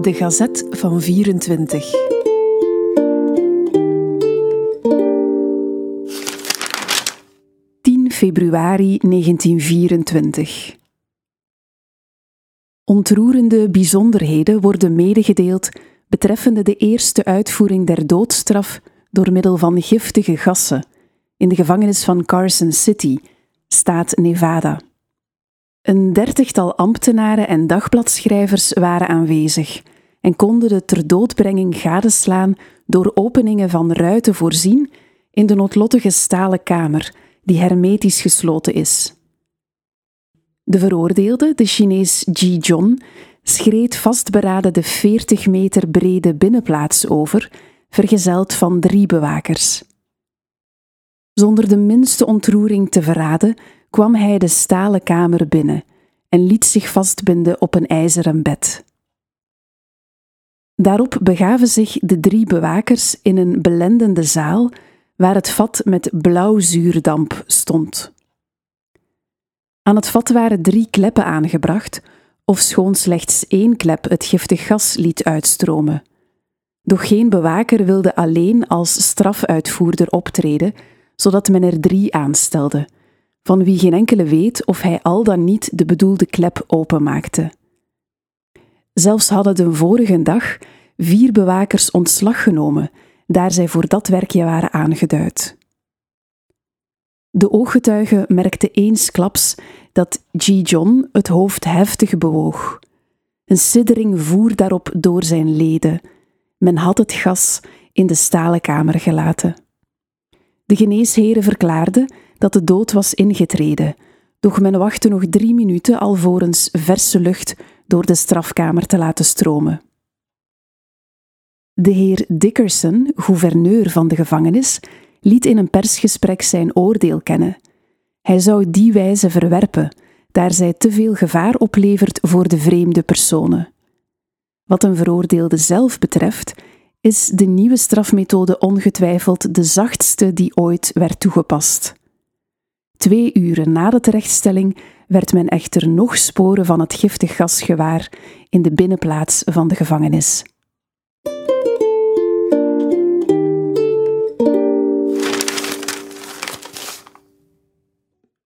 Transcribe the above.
De Gazet van 24. ...10 februari 1924. Ontroerende bijzonderheden worden medegedeeld... ...betreffende de eerste uitvoering der doodstraf... ...door middel van giftige gassen... ...in de gevangenis van Carson City, staat Nevada... Een dertigtal ambtenaren en dagbladschrijvers waren aanwezig en konden de ter doodbrenging gadeslaan door openingen van ruiten voorzien in de noodlottige stalen kamer, die hermetisch gesloten is. De veroordeelde, de Chinees Ji John, schreed vastberaden de 40 meter brede binnenplaats over, vergezeld van drie bewakers. Zonder de minste ontroering te verraden, kwam hij de stalen kamer binnen en liet zich vastbinden op een ijzeren bed. Daarop begaven zich de drie bewakers in een belendende zaal waar het vat met blauwzuurdamp stond. Aan het vat waren drie kleppen aangebracht, ofschoon slechts één klep het giftig gas liet uitstromen. Doch geen bewaker wilde alleen als strafuitvoerder optreden, zodat men er drie aanstelde – van wie geen enkele weet of hij al dan niet de bedoelde klep openmaakte. Zelfs hadden de vorige dag vier bewakers ontslag genomen, daar zij voor dat werkje waren aangeduid. De ooggetuige merkte eensklaps dat G. John het hoofd heftig bewoog. Een siddering voer daarop door zijn leden. Men had het gas in de stalen kamer gelaten. De geneesheren verklaarden dat de dood was ingetreden, doch men wachtte nog drie minuten alvorens verse lucht door de strafkamer te laten stromen. De heer Dickerson, gouverneur van de gevangenis, liet in een persgesprek zijn oordeel kennen. Hij zou die wijze verwerpen, daar zij te veel gevaar oplevert voor de vreemde personen. Wat een veroordeelde zelf betreft, is de nieuwe strafmethode ongetwijfeld de zachtste die ooit werd toegepast. Twee uren na de terechtstelling werd men echter nog sporen van het giftig gas gewaar in de binnenplaats van de gevangenis.